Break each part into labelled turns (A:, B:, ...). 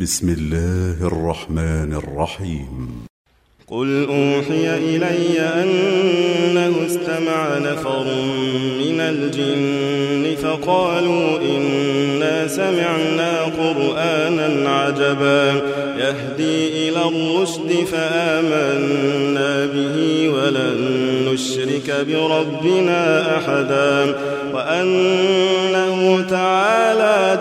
A: بسم الله الرحمن الرحيم.
B: قل أوحي إلي أنه استمع نفر من الجن فقالوا إنا سمعنا قرآنا عجبا. يهدي إلى الرشد فآمنا به ولن نشرك بربنا أحدا. وأنه تعالى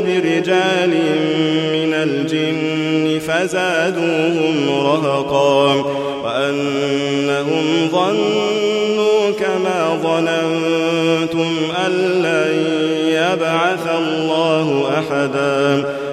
B: برجال من الجن فزادوهم رهقا وأنهم ظنوا كما ظننتم أن لن يبعث الله أحدا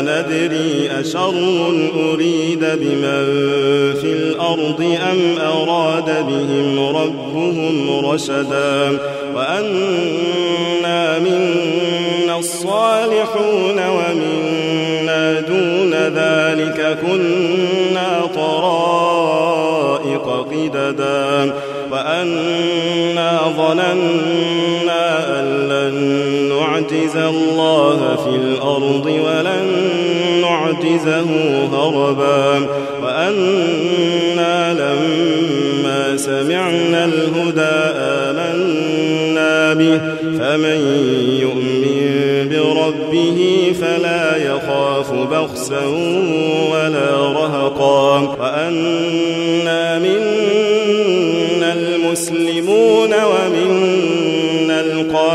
B: ندري أشر أريد بمن في الأرض أم أراد بهم ربهم رشدا وأنا منا الصالحون ومنا دون ذلك كنا طرائق قددا وأنا ظننا أن لن نعجز الله في الأرض ولن نعجزه هربا. وأنا لما سمعنا الهدى آمنا به فمن يؤمن بربه فلا يخاف بخسا ولا رهقا. وأنا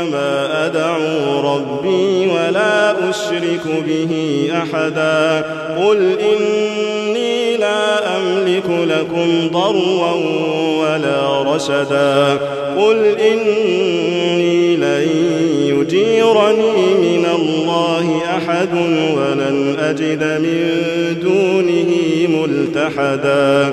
B: إنما أدعو ربي ولا أشرك به أحدا. قل إني لا أملك لكم ضرا ولا رشدا. قل إني لن يجيرني من الله أحد ولن أجد من دونه ملتحدا.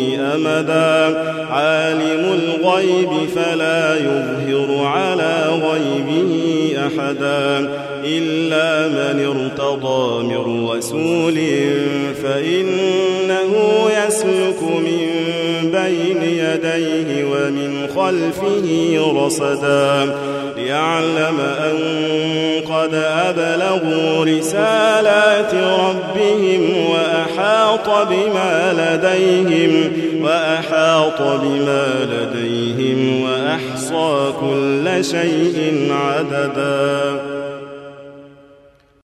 B: أمدا عالم الغيب فلا يظهر على غيبه أحدا. إلا من ارتضى من رسول فإنه يسلك من بين يديه ومن خلفه رصدا. ليعلم أن قد أبلغوا رسالات ربهم وأحاط بما لديهم وأحاط بما لديهم وأحصى كل شيء عددا.